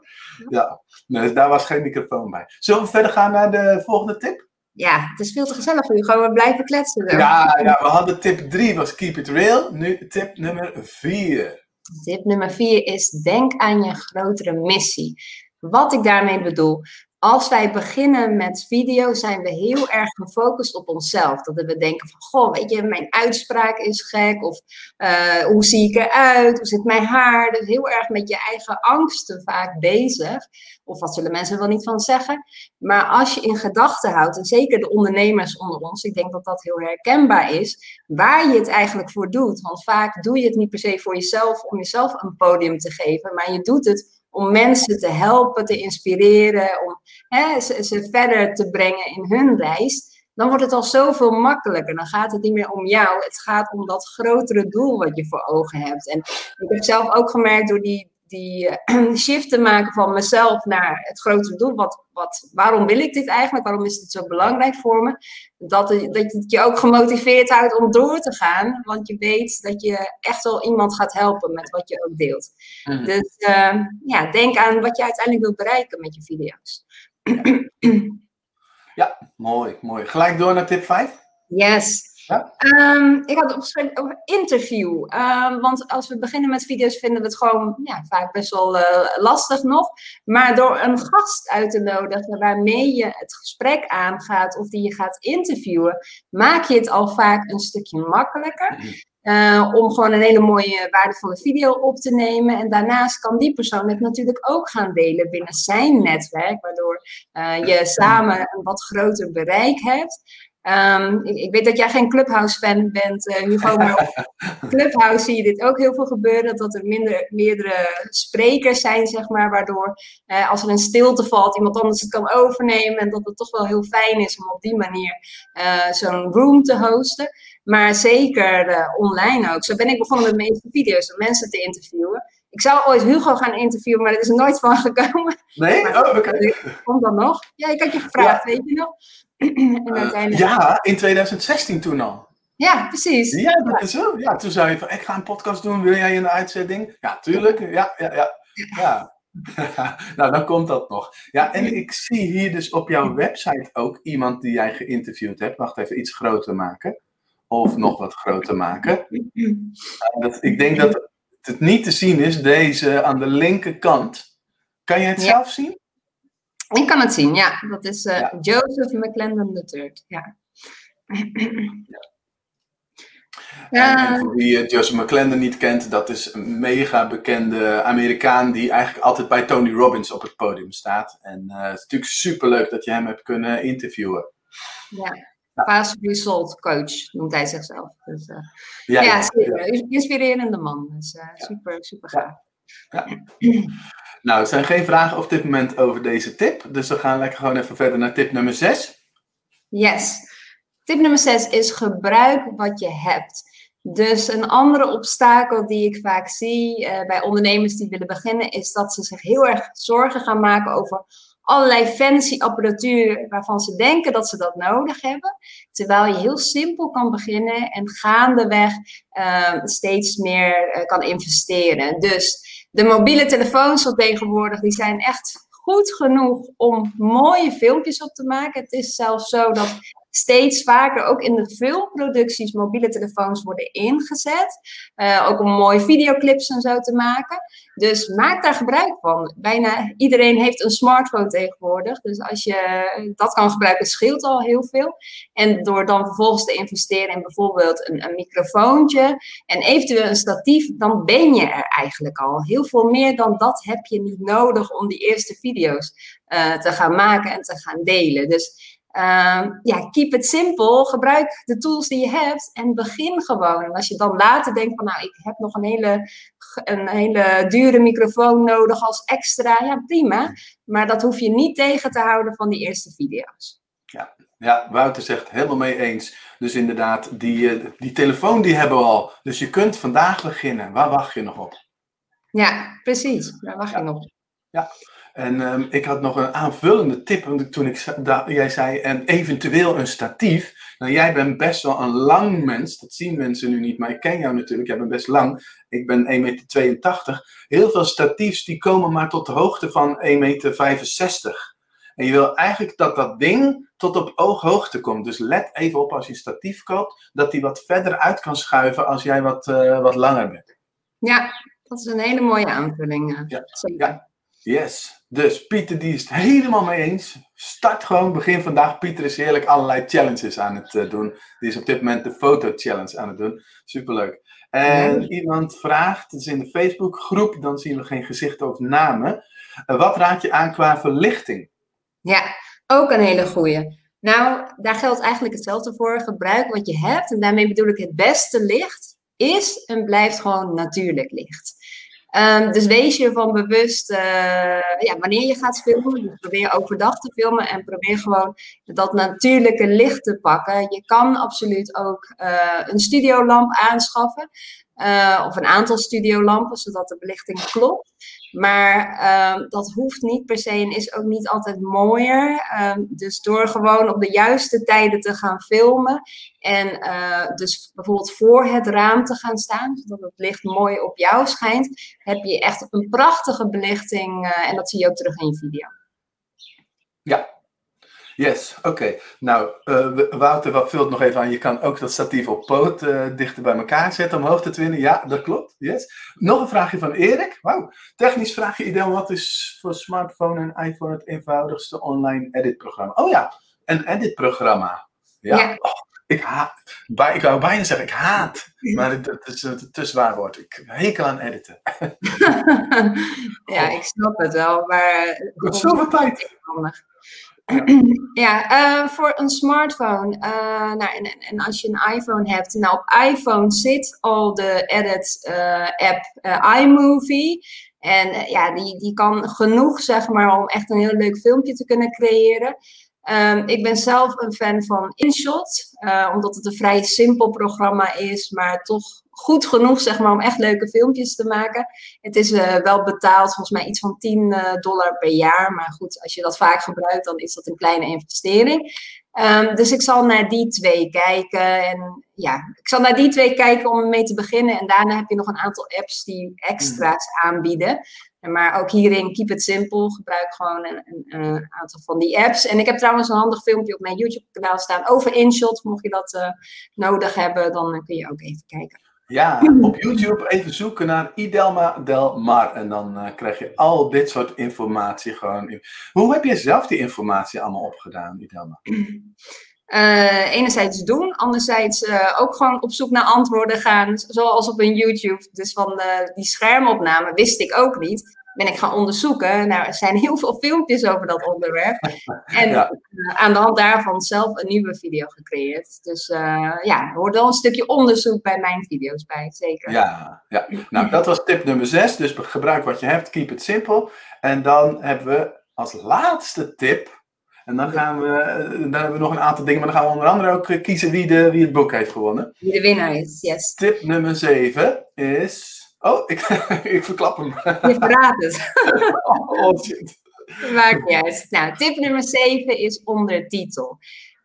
Ja, nee, daar was geen microfoon bij. Zullen we verder gaan naar de volgende tip? Ja, het is veel te gezellig voor u. Gewoon we blijven kletsen. Ja, ja, we hadden tip 3 was keep it real. Nu tip nummer 4. Tip nummer 4 is denk aan je grotere missie. Wat ik daarmee bedoel, als wij beginnen met video, zijn we heel erg gefocust op onszelf. Dat we denken van, goh, weet je, mijn uitspraak is gek. Of uh, hoe zie ik eruit? Hoe zit mijn haar? Dus heel erg met je eigen angsten vaak bezig. Of wat zullen mensen wel niet van zeggen? Maar als je in gedachten houdt, en zeker de ondernemers onder ons, ik denk dat dat heel herkenbaar is, waar je het eigenlijk voor doet. Want vaak doe je het niet per se voor jezelf, om jezelf een podium te geven, maar je doet het om mensen te helpen, te inspireren, om hè, ze, ze, verder te brengen in hun reis, dan wordt het al zoveel makkelijker. Dan gaat het niet meer om jou, het gaat om dat grotere doel wat je voor ogen hebt. En ik heb zelf ook gemerkt door die, die uh, shift te maken van mezelf naar het grotere doel. Wat, wat, waarom wil ik dit eigenlijk? Waarom is dit zo belangrijk voor me? Dat, dat het je ook gemotiveerd houdt om door te gaan. Want je weet dat je echt wel iemand gaat helpen met wat je ook deelt. Mm. Dus uh, ja, denk aan wat je uiteindelijk wilt bereiken met je video's. ja, mooi, mooi. Gelijk door naar tip 5? Yes. Ja? Um, ik had opgeschreven over interview. Um, want als we beginnen met video's vinden we het gewoon ja, vaak best wel uh, lastig nog. Maar door een gast uit te nodigen waarmee je het gesprek aangaat of die je gaat interviewen, maak je het al vaak een stukje makkelijker. Uh, om gewoon een hele mooie, waardevolle video op te nemen. En daarnaast kan die persoon het natuurlijk ook gaan delen binnen zijn netwerk, waardoor uh, je samen een wat groter bereik hebt. Um, ik, ik, weet dat jij geen Clubhouse-fan bent, uh, Hugo, maar op Clubhouse zie je dit ook heel veel gebeuren. Dat er minder, meerdere sprekers zijn, zeg maar, waardoor uh, als er een stilte valt, iemand anders het kan overnemen. En dat het toch wel heel fijn is om op die manier uh, zo'n room te hosten. Maar zeker online ook. Zo ben ik begonnen met mijn eerste video's, om mensen te interviewen. Ik zou ooit Hugo gaan interviewen, maar dat is er nooit van gekomen. Nee? Maar, oh, oké. Okay. Komt dan nog? Ja, ik had je gevraagd, ja. weet je nog? en ja, in 2016 toen al. Ja, precies. Ja, dat is zo. Ja, toen zei je van, ik ga een podcast doen, wil jij een uitzending? Ja, tuurlijk. Ja, ja, ja. ja. nou, dan komt dat nog. Ja, en ik zie hier dus op jouw website ook iemand die jij geïnterviewd hebt. Wacht even, iets groter maken. Of nog wat groter maken. dat, ik denk dat het niet te zien is, deze aan de linkerkant. Kan je het ja. zelf zien? Ik kan het zien, ja. Dat is uh, ja. Joseph McClendon III. Ja. ja. En, voor wie Joseph McClendon niet kent, dat is een mega bekende Amerikaan die eigenlijk altijd bij Tony Robbins op het podium staat. En uh, het is natuurlijk superleuk dat je hem hebt kunnen interviewen. Ja. Fast result coach noemt hij zichzelf. Dus, uh, ja, ja, ja, inspirerende man. Dus uh, super, super gaaf. Nou, er zijn geen vragen op dit moment over deze tip. Dus we gaan lekker gewoon even verder naar tip nummer 6. Yes. Tip nummer 6 is gebruik wat je hebt. Dus een andere obstakel die ik vaak zie uh, bij ondernemers die willen beginnen, is dat ze zich heel erg zorgen gaan maken over allerlei fancy apparatuur waarvan ze denken dat ze dat nodig hebben. Terwijl je heel simpel kan beginnen en gaandeweg uh, steeds meer uh, kan investeren. Dus de mobiele telefoons van tegenwoordig, die zijn echt goed genoeg om mooie filmpjes op te maken. Het is zelfs zo dat steeds vaker ook in de filmproducties mobiele telefoons worden ingezet. Uh, ook om mooie videoclips en zo te maken. Dus maak daar gebruik van. Bijna iedereen heeft een smartphone tegenwoordig. Dus als je dat kan gebruiken, scheelt al heel veel. En door dan vervolgens te investeren in bijvoorbeeld een, microfoontje en eventueel een statief, dan ben je er eigenlijk al. Heel veel meer dan dat heb je niet nodig om die eerste video's uh, te gaan maken en te gaan delen. Dus uh, ja, keep it simple. Gebruik de tools die je hebt en begin gewoon. En als je dan later denkt van, nou, ik heb nog een hele, een hele dure microfoon nodig als extra, ja, prima. Maar dat hoef je niet tegen te houden van die eerste video's. Ja, ja Wouter zegt helemaal mee eens. Dus inderdaad, die, eh, die telefoon die hebben we al. Dus je kunt vandaag beginnen. Waar wacht je nog op? Ja, precies. Waar wacht je nog Ja. En um, ik had nog een aanvullende tip toen ik, da, jij zei, en eventueel een statief. Nou, jij bent best wel een lang mens, dat zien mensen nu niet, maar ik ken jou natuurlijk, jij bent best lang. Ik ben 1,82 meter. Heel veel statiefs die komen maar tot de hoogte van 1,65 meter. En je wil eigenlijk dat dat ding tot op ooghoogte komt. Dus let even op als je een statief koopt, dat die wat verder uit kan schuiven als jij wat, uh, wat langer bent. Ja, dat is een hele mooie aanvulling. Eh, ja, ja. Yes. Dus Pieter die is het helemaal mee eens. Start gewoon, begin vandaag. Pieter is heerlijk allerlei challenges aan het uh, doen. Die is op dit moment de foto challenge aan het doen. Superleuk. En iemand vraagt, het is in de Facebook groep, dan zien we geen gezichten of namen. Uh, wat raad je aan qua verlichting? Ja, ook een hele goeie. Nou, daar geldt eigenlijk hetzelfde voor. Gebruik wat je hebt. En daarmee bedoel ik het beste licht is en blijft gewoon natuurlijk licht. Um, dus wees je ervan bewust uh, ja, wanneer je gaat filmen. Dus probeer overdag te filmen en probeer gewoon dat natuurlijke licht te pakken. Je kan absoluut ook uh, een studiolamp aanschaffen. Uh, of een aantal studiolampen, zodat de belichting klopt. Maar uh, dat hoeft niet per se en is ook niet altijd mooier. Uh, dus door gewoon op de juiste tijden te gaan filmen. En uh, dus bijvoorbeeld voor het raam te gaan staan, zodat het licht mooi op jou schijnt, heb je echt een prachtige belichting. Uh, en dat zie je ook terug in je video. Ja, Yes, oké. Nou, uh, Wouter, wat vult nog even aan? Je kan ook dat statief op poot uh, dichter bij elkaar zetten om hoogte te winnen. Ja, dat klopt. Yes. Nog een vraagje van Erik. Wauw. Technisch vraagje, Idel. Wat is voor smartphone en iPhone het eenvoudigste online editprogramma? Oh ja, een editprogramma. Ja. ja. Oh, ik haat. Ik wou bijna zeggen, ik haat. Maar het, is een te zwaar woord. Ik hekel aan editen. ja, ik snap het wel. Maar. Het kost zoveel tijd. Ja, uh, voor een smartphone. Uh, nou, en, en, als je een iPhone hebt, nou op iPhone zit al de edit uh, app iMovie. En ja, die, die kan genoeg, zeg maar, om echt een heel leuk filmpje te kunnen creëren. Um, ik ben zelf een fan van InShot, omdat het een vrij simpel programma is, maar toch goed genoeg zeg maar, om echt leuke filmpjes te maken. Het is uh, wel betaald, volgens mij iets van 10 uh, eh, dollar per jaar. Maar goed, als je dat vaak gebruikt, dan is dat een kleine investering. Um, dus ik zal naar die twee kijken. En ja, ik zal naar die twee kijken om mee te beginnen. En daarna heb je nog een aantal apps die extra's mhm. aanbieden. Maar ook hierin, keep it simple. Gebruik gewoon een, een, een, aantal van die apps. En ik heb trouwens een handig filmpje op mijn YouTube-kanaal staan over InShot. Mocht je dat uh, nodig hebben, dan kun je ook even kijken. Ja, op YouTube even zoeken naar Idelma Del Mar. En dan uh, krijg je al dit soort informatie gewoon. Hoe heb je zelf die informatie allemaal opgedaan, Idelma? Uh, enerzijds doen, anderzijds uh, ook gewoon op zoek naar antwoorden gaan, zoals op een YouTube. Dus van die schermopname wist ik ook niet ben ik gaan onderzoeken. Nou, er zijn heel veel filmpjes over dat onderwerp. En ja. uh, aan de hand daarvan zelf een nieuwe video gecreëerd. Dus uh, ja, er hoort wel een stukje onderzoek bij mijn video's bij, zeker. Ja, ja. nou dat was tip nummer 6. Dus gebruik wat je hebt, keep it simple. En dan hebben we als laatste tip... En dan, gaan we, eh, dan hebben we nog een aantal dingen, maar dan gaan we onder andere ook kiezen wie, de, wie het boek heeft gewonnen. Wie de winnaar is, yes. Tip nummer 7 is Oh, ik, ik verklap hem. Je verraadt het. oh, shit. Maakt niet uit. Nou, tip nummer 7 is ondertitel.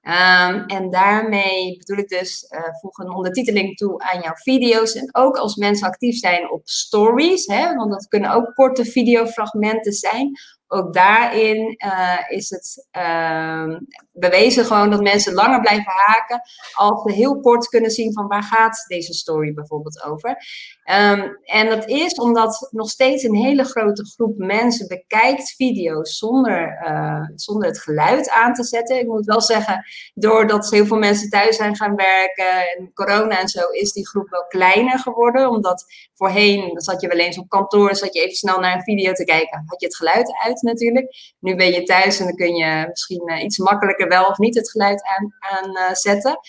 Um, en daarmee bedoel ik dus, uh, voeg een ondertiteling toe aan jouw video's. En ook als mensen actief zijn op stories, hè, want dat kunnen ook korte videofragmenten zijn. ook daarin uh, is het uh, bewezen gewoon dat mensen langer blijven haken als ze heel kort kunnen zien van waar gaat deze story bijvoorbeeld over. Um, en dat is omdat nog steeds een hele grote groep mensen bekijkt video's zonder, uh, zonder het geluid aan te zetten. Ik moet wel zeggen, doordat heel veel mensen thuis zijn gaan werken en corona en zo, is die groep wel kleiner geworden. Omdat voorheen zat je wel eens op kantoor, zat je even snel naar een video te kijken, had je het geluid uit natuurlijk. Nu ben je thuis en dan kun je misschien uh, iets makkelijker wel of niet het geluid aan, aan uh, zetten.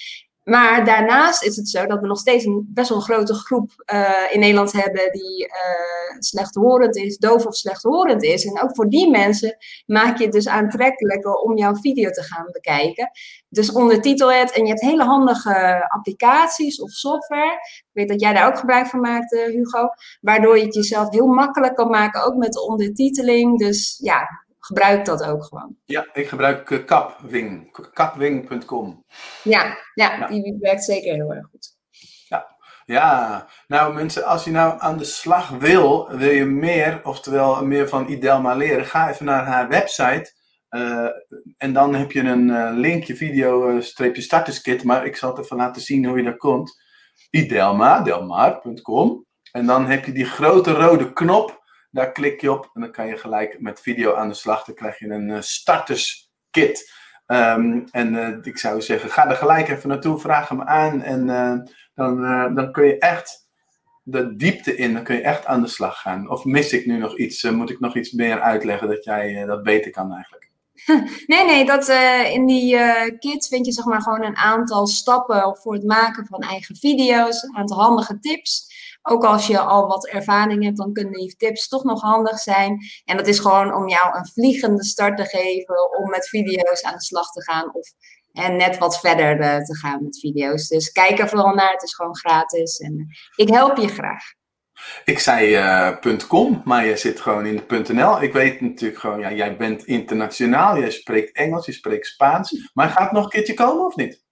Maar daarnaast is het zo dat we nog steeds een best wel grote groep uh, in Nederland hebben die uh, slechthorend is, doof of slechthorend is. En ook voor die mensen maak je het dus aantrekkelijker om jouw video te gaan bekijken. Dus ondertitel het en je hebt hele handige applicaties of software. Ik weet dat jij daar ook gebruik van maakt, Hugo. Waardoor je het jezelf heel makkelijk kan maken, ook met de ondertiteling. Dus ja, gebruik dat ook gewoon. Ja, ik gebruik uh, Capwing, capwing.com. Ja, ja, die werkt zeker heel erg goed. Ja. ja, nou mensen, als je nou aan de slag wil, wil je meer, oftewel meer van Idelma leren, ga even naar haar website. Uh, en dan heb je een uh, linkje, video-starterskit, maar ik zal het even laten zien hoe je daar komt. Idelma, delmar.com. En dan heb je die grote rode knop daar klik je op en dan kan je gelijk met video aan de slag. Dan krijg je een uh, starterskit. Um, en uh, ik zou zeggen, ga er gelijk even naartoe, vraag hem aan. En uh, dan, dan kun je echt de diepte in, dan kun je echt aan de slag gaan. Of mis ik nu nog iets? moet ik nog iets meer uitleggen dat jij dat beter kan eigenlijk? Nee, nee, dat, in die kit vind je zeg maar gewoon een aantal stappen voor het maken van eigen video's. Een aantal handige tips. Ook als je al wat ervaring hebt, dan kunnen die tips toch nog handig zijn. En dat is gewoon om jou een vliegende start te geven om met video's aan de slag te gaan. Of en net wat verder uh, te gaan met video's. Dus kijk er vooral naar. Het is gewoon gratis. En ik help je graag. Ik zei uh, .com, maar je zit gewoon in .nl. Ik weet natuurlijk gewoon, ja, jij bent internationaal. Jij spreekt Engels, je spreekt Spaans. Maar gaat het nog een keertje komen of niet?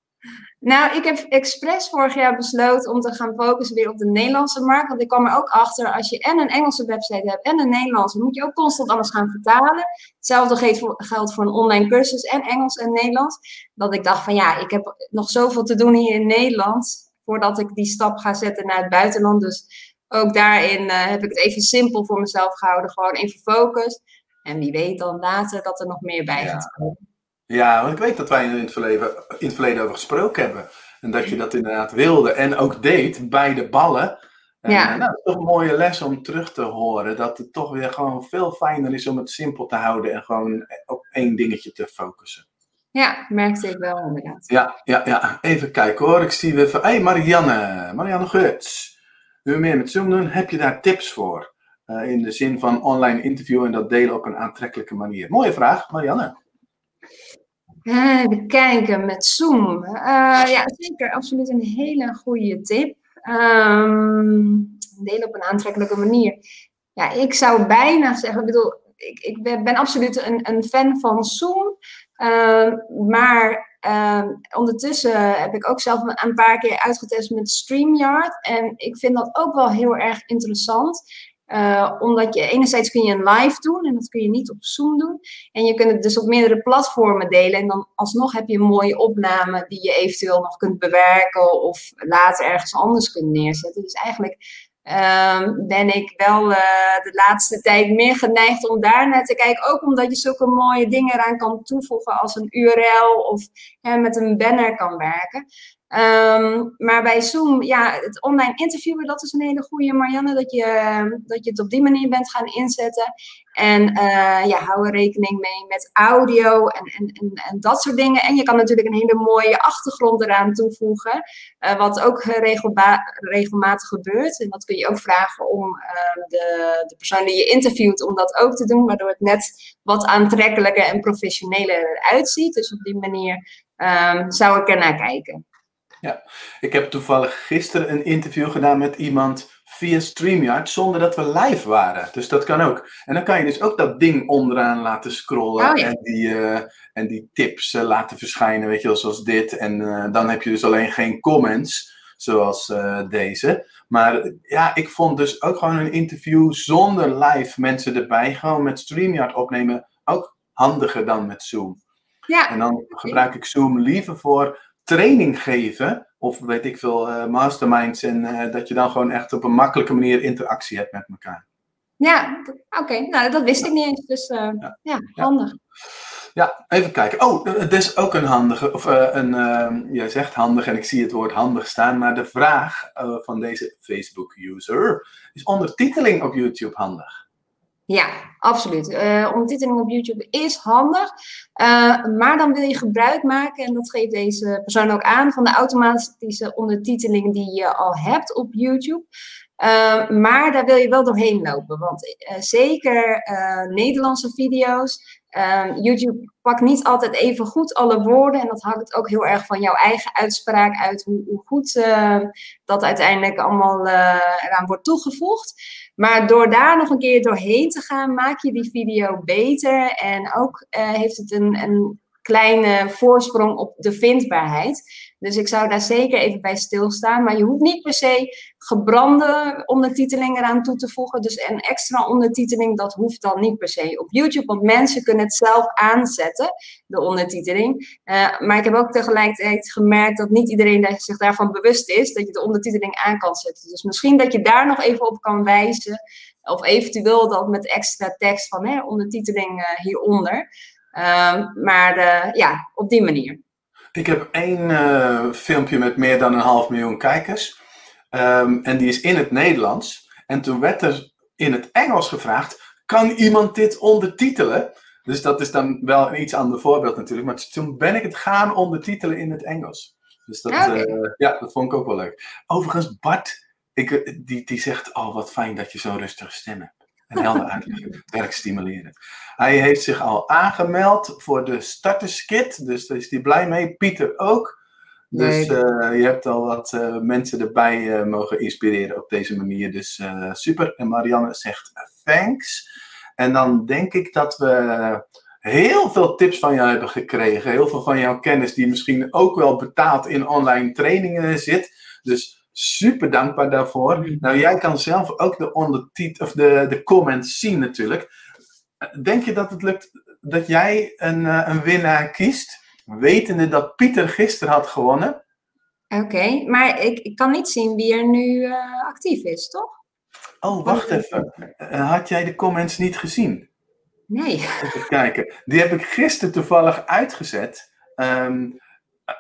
Nou, ik heb expres vorig jaar besloten om te gaan focussen weer op de Nederlandse markt. Want ik kwam er ook achter, als je en een Engelse website hebt en een Nederlandse, moet je ook constant alles gaan vertalen. Hetzelfde geldt voor, een online cursus en Engels en Nederlands. Dat ik dacht van ja, ik heb nog zoveel te doen hier in Nederland, voordat ik die stap ga zetten naar het buitenland. Dus ook daarin uh, heb ik het even simpel voor mezelf gehouden. Gewoon even focus. En wie weet dan later dat er nog meer bij ja. gaat komen. Ja, want ik weet dat wij in het, verleden, in het verleden over gesproken hebben. En dat je dat inderdaad wilde en ook deed bij de ballen. En, ja. nou, dat is toch een mooie les om terug te horen. Dat het toch weer gewoon veel fijner is om het simpel te houden en gewoon op één dingetje te focussen. Ja, merkte ik wel inderdaad. Ja, ja, ja. Even kijken hoor. Ik zie weer van. Hé, hey, Marianne. Marianne Guts. Wil je meer met Zoom doen? Heb je daar tips voor? Uh, in de zin van online interview en dat delen op een aantrekkelijke manier. Mooie vraag, Marianne. Even kijken met Zoom. Uh, ja, zeker. Absoluut een hele goede tip. Um, op een aantrekkelijke manier. Ja, ik zou bijna zeggen, ik bedoel, ik, ik ben, absoluut een, een fan van Zoom. Uh, maar uh, ondertussen heb ik ook zelf een paar keer uitgetest met StreamYard. En ik vind dat ook wel heel erg interessant. Uh, omdat je enerzijds kun je een live doen en dat kun je niet op Zoom doen. En je kunt het dus op meerdere platformen delen. En dan alsnog heb je een mooie opname die je eventueel nog kunt bewerken of later ergens anders kunt neerzetten. Dus eigenlijk um, ben ik wel uh, de laatste tijd meer geneigd om daar naar te kijken. Ook omdat je zulke mooie dingen eraan kan toevoegen als een URL of hè, met een banner kan werken. Um, maar bij Zoom, ja, het online interviewen, dat is een hele goede, Marianne, dat je, dat je het op die manier bent gaan inzetten. En uh, ja, hou er rekening mee met audio en, en, en, dat soort dingen. En je kan natuurlijk een hele mooie achtergrond eraan toevoegen, uh, wat ook regelmatig gebeurt. En dat kun je ook vragen om uh, de, de persoon die je interviewt om dat ook te doen, waardoor het net wat aantrekkelijker en professioneler eruit ziet. Dus op die manier um, zou ik er naar kijken. Ja, ik heb toevallig gisteren een interview gedaan met iemand via StreamYard zonder dat we live waren. Dus dat kan ook. En dan kan je dus ook dat ding onderaan laten scrollen oh, ja. en, die, uh, en die tips uh, laten verschijnen, weet je wel, zoals dit. En uh, dan heb je dus alleen geen comments. zoals deze. Maar ja, ik vond dus ook gewoon een interview zonder live mensen erbij, gewoon met StreamYard opnemen, ook handiger dan met Zoom. Ja. En dan gebruik ik Zoom liever voor training geven, of weet ik veel, masterminds, en dat je dan gewoon echt op een makkelijke manier interactie hebt met elkaar. Ja, oké. Nou, dat wist ik niet eens. Dus uh, ja. ja. handig. Ja, even kijken. Oh, het is ook een handige, of een, uh, jij zegt handig en ik zie het woord handig staan, maar de vraag van deze Facebook-user is ondertiteling op YouTube handig? Ja, absoluut. ondertiteling op YouTube is handig, maar dan wil je gebruik maken, en dat geeft deze persoon ook aan, van de automatische ondertiteling die je al hebt op YouTube. Uh, maar daar wil je wel doorheen lopen. Want zeker Nederlandse video's. Ehm, YouTube pakt niet altijd even goed alle woorden. En dat hangt ook heel erg van jouw eigen uitspraak uit. Hoe, hoe goed dat uiteindelijk allemaal eraan wordt toegevoegd. Maar door daar nog een keer doorheen te gaan, maak je die video beter. En ook heeft het een, een kleine voorsprong op de vindbaarheid. Dus ik zou daar zeker even bij stilstaan. Maar je hoeft niet per se gebrande ondertiteling eraan toe te voegen. Dus een extra ondertiteling, dat hoeft dan niet per se op YouTube. Want mensen kunnen het zelf aanzetten, de ondertiteling. Uh, maar ik heb ook tegelijkertijd gemerkt dat niet iedereen zich daarvan bewust is. Dat je de ondertiteling aan kan zetten. Dus misschien dat je daar nog even op kan wijzen. Of eventueel dat met extra tekst van hè, ondertiteling uh, hieronder. Uh, maar uh, ja, op die manier. Ik heb één uh, filmpje met meer dan een half miljoen kijkers. Um, en die is in het Nederlands. En toen werd er in het Engels gevraagd: kan iemand dit ondertitelen? Dus dat is dan wel een iets ander voorbeeld natuurlijk. Maar toen ben ik het gaan ondertitelen in het Engels. Dus dat, okay. uh, ja, dat vond ik ook wel leuk. Overigens, Bart, ik, die, die zegt: Oh, wat fijn dat je zo'n rustige stem hebt. En helder uitleggen. Werk stimuleren. Hij heeft zich al aangemeld voor de starterskit. Dus daar is hij blij mee. Pieter ook. Dus uh, je hebt al wat uh, mensen erbij uh, mogen inspireren op deze manier. Dus super. En Marianne zegt thanks. En dan denk ik dat we heel veel tips van jou hebben gekregen. Heel veel van jouw kennis die misschien ook wel betaald in online trainingen zit. Dus super dankbaar daarvoor. Mm. Nou, jij kan zelf ook de, ondertit of de, de comments zien natuurlijk. Denk je dat het lukt dat jij een, een winnaar kiest? wetende dat Pieter gisteren had gewonnen. Oké, maar ik, ik kan niet zien wie er nu uh, actief is, toch? Oh, wacht even. Uh, had jij de comments niet gezien? Nee. Even kijken. Die heb ik gisteren toevallig uitgezet. Um,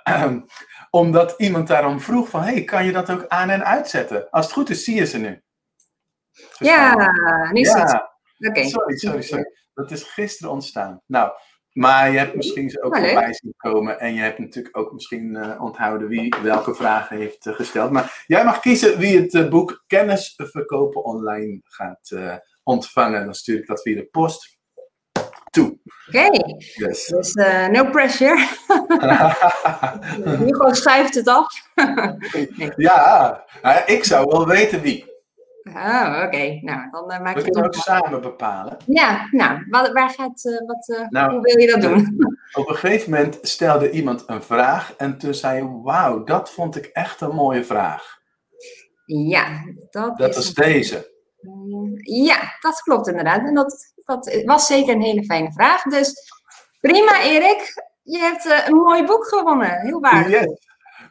omdat iemand daarom vroeg van... hey, kan je dat ook aan en uitzetten? Als het goed is, zie je ze nu. ja, nu ja. Okay. Sorry, sorry, sorry. Dat is gisteren ontstaan. Nou, maar je hebt misschien ze ook ja, voorbij zien komen. En je hebt natuurlijk ook misschien uh, onthouden wie welke vragen heeft uh, gesteld. Maar jij mag kiezen wie het uh, boek Kennis verkopen online gaat ontvangen. Dan stuur ik dat via de post Oké, yes. dus no pressure. Hugo schuift het af. ja, ik zou wel weten wie. Oh, oké. Nou, dan uh, maak We kunnen ook samen bepalen. Ja, nou, waar gaat, uh, wat, uh, nou, hoe wil je dat doen? Op een gegeven moment stelde iemand een vraag en toen zei je, wauw, dat vond ik echt een mooie vraag. Ja, dat, dat is, deze. Ja, dat klopt inderdaad. En dat, dat was zeker een hele fijne vraag. Dus prima, Erik. Je hebt een mooi boek gewonnen. Heel. Yes.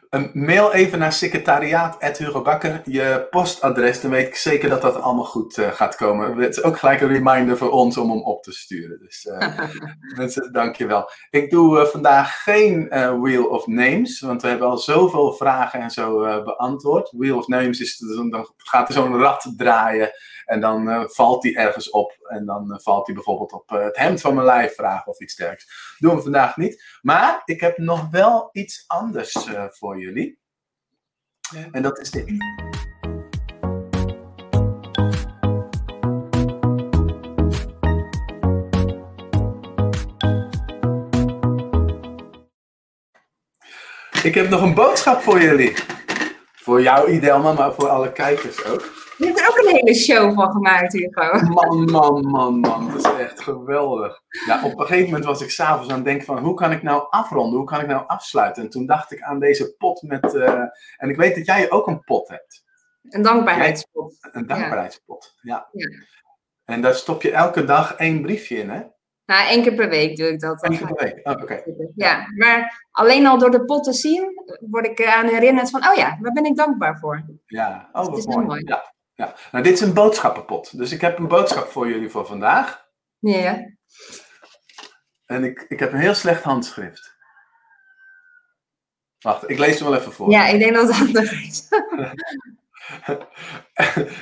Een mail even naar secretariaat Hugo Bakker, je postadres, dan weet ik zeker dat dat allemaal goed uh, gaat komen. Het is ook gelijk een reminder voor ons om hem op te sturen. Dus uh, mensen, dankjewel. Ik doe uh, vandaag geen Wheel of Names, want we hebben al zoveel vragen en zo beantwoord. Wheel of Names is, dan gaat er zo'n rat draaien en dan valt hij ergens op. En dan valt hij bijvoorbeeld op het hemd van mijn lijf vragen of iets dergelijks. Doen we vandaag niet. Maar ik heb nog wel iets anders voor jullie. En dat is dit. Ik heb nog een boodschap voor jullie. Voor jou, Idelma, maar voor alle kijkers ook. Je hebt er ook een hele show van gemaakt, Hugo. Man, man, man, man. Dat is echt geweldig. Ja, op een gegeven moment was ik s'avonds aan het denken van hoe kan ik nou afronden? Hoe kan ik nou afsluiten? En toen dacht ik aan deze pot met... Uh, en ik weet dat jij ook een pot hebt. Een dankbaarheidspot. Een dankbaarheidspot, ja. ja. En daar stop je elke dag één briefje in, hè? Nou, één keer per week doe ik dat. Eén keer per week, oh, oké. Ja, maar alleen al door de pot te zien, word ik aan herinnerd van, oh ja, waar ben ik dankbaar voor? Ja, oh, dus wat mooi. Ja, ja. Nou, dit is een boodschappenpot. Dus ik heb een boodschap voor jullie voor vandaag. Ja. En ik, ik heb een heel slecht handschrift. Wacht, ik lees hem wel even voor. Ja, ik denk dat het handig is.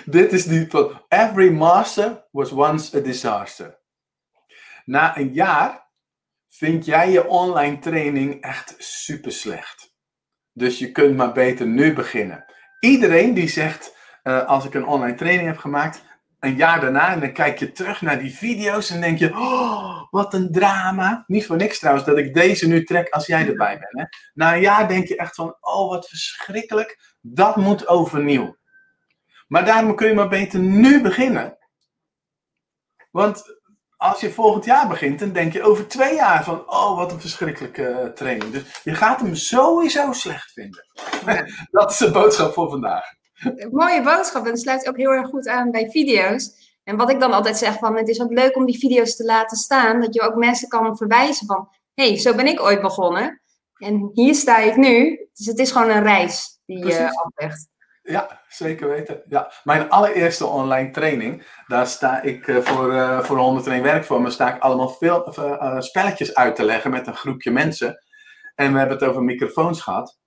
Dit is die van Every master was once a disaster. Na een jaar vind jij je online training echt super slecht. Dus je kunt maar beter nu beginnen. Iedereen die zegt, uh, als ik een online training heb gemaakt, een jaar daarna, en dan kijk je terug naar die video's en denk je, oh, wat een drama. Niet voor niks trouwens dat ik deze nu trek als jij erbij bent. Hè? Na een jaar denk je echt van, oh, wat verschrikkelijk. Dat moet overnieuw. Maar daarom kun je maar beter nu beginnen. Want als je volgend jaar begint, dan denk je over twee jaar van, oh, wat een verschrikkelijke eh, training. Dus je gaat hem sowieso slecht vinden. dat is de boodschap voor vandaag. Een mooie boodschap en sluit ook heel erg goed aan bij video's. En wat ik dan altijd zeg van, het is ook leuk om die video's te laten staan, dat je ook mensen kan verwijzen van, hé, hey, zo ben ik ooit begonnen. En hier sta ik nu. Dus het is gewoon een reis die je aflegt. Ja, zeker weten. Ja. Mijn allereerste online training, daar sta ik uh, voor, uh, voor 101 werkvormen, sta ik allemaal veel, uh, spelletjes uit te leggen met een groepje mensen. En we hebben het over microfoons gehad.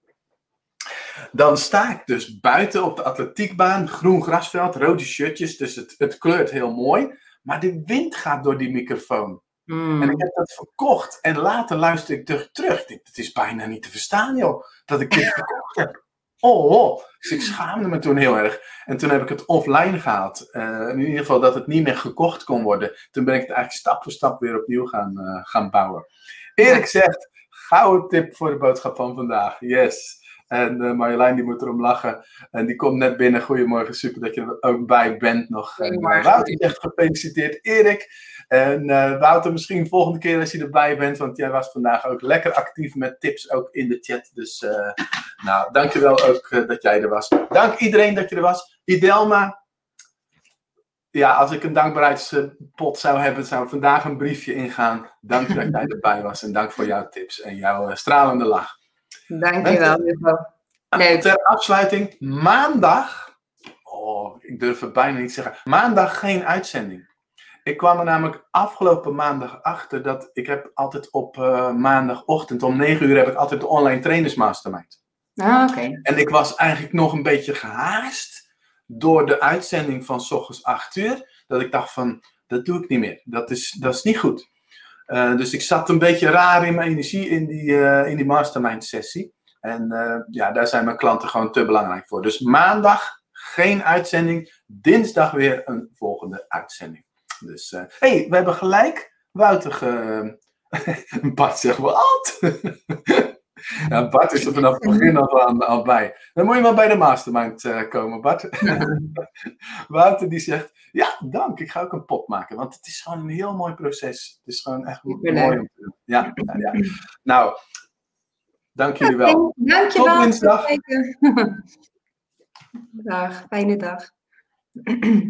Dan sta ik dus buiten op de atletiekbaan, groen grasveld, rode shirtjes, dus het, het kleurt heel mooi. Maar de wind gaat door die microfoon. Hmm. En ik heb dat verkocht. En later luister ik terug. terug. Het is bijna niet te verstaan, joh, dat ik dit verkocht heb. Oh, oh, dus ik schaamde me toen heel erg. En toen heb ik het offline gehaald. Uh, in ieder geval dat het niet meer gekocht kon worden. Toen ben ik het eigenlijk stap voor stap weer opnieuw gaan, uh, gaan bouwen. Erik zegt, gouden tip voor de boodschap van vandaag. Yes. En uh, Marjolein die moet erom lachen. En die komt net binnen. Goedemorgen, super dat je er ook bij bent nog. Uh, Wouter zegt gefeliciteerd Erik. En uh, Wouter, misschien volgende keer als je erbij bent. Want jij was vandaag ook lekker actief met tips ook in de chat. Dus nou, dankjewel ook dat jij er was. Dank iedereen dat je er was. Idelma. Ja, als ik een dankbaarheidspot zou hebben, zou vandaag een briefje ingaan. Dank dat jij erbij was en dank voor jouw tips en jouw stralende lach. Dankjewel, Hugo. Leuk. Ter afsluiting, maandag. Oh, ik durf het bijna niet te zeggen. Maandag geen uitzending. Ik kwam er namelijk afgelopen maandag achter dat ik heb altijd op uh, maandagochtend om 9 uur heb ik altijd de online trainers mastermind. Ah, oké. En ik was eigenlijk nog een beetje gehaast door de uitzending van s ochtends 8 uur. Dat ik dacht van, dat doe ik niet meer. Dat is, dat is niet goed. Uh, dus ik zat een beetje raar in mijn energie in die, uh, in die mastermind sessie. En uh, ja, daar zijn mijn klanten gewoon te belangrijk voor. Dus maandag geen uitzending. Dinsdag weer een volgende uitzending. Dus hé, hey, we hebben gelijk Wouter. Bart zegt wat? ja, Bart is er vanaf het begin al, aan, al bij. Dan moet je maar bij de mastermind uh, komen, Bart. Wouter die zegt, ja, dank, ik ga ook een pop maken. Want het is gewoon een heel mooi proces. Het is gewoon echt mooi om te doen. Ja, ja, ja. Nou, dank jullie wel. Dank je wel. Tot dinsdag. dag, fijne dag.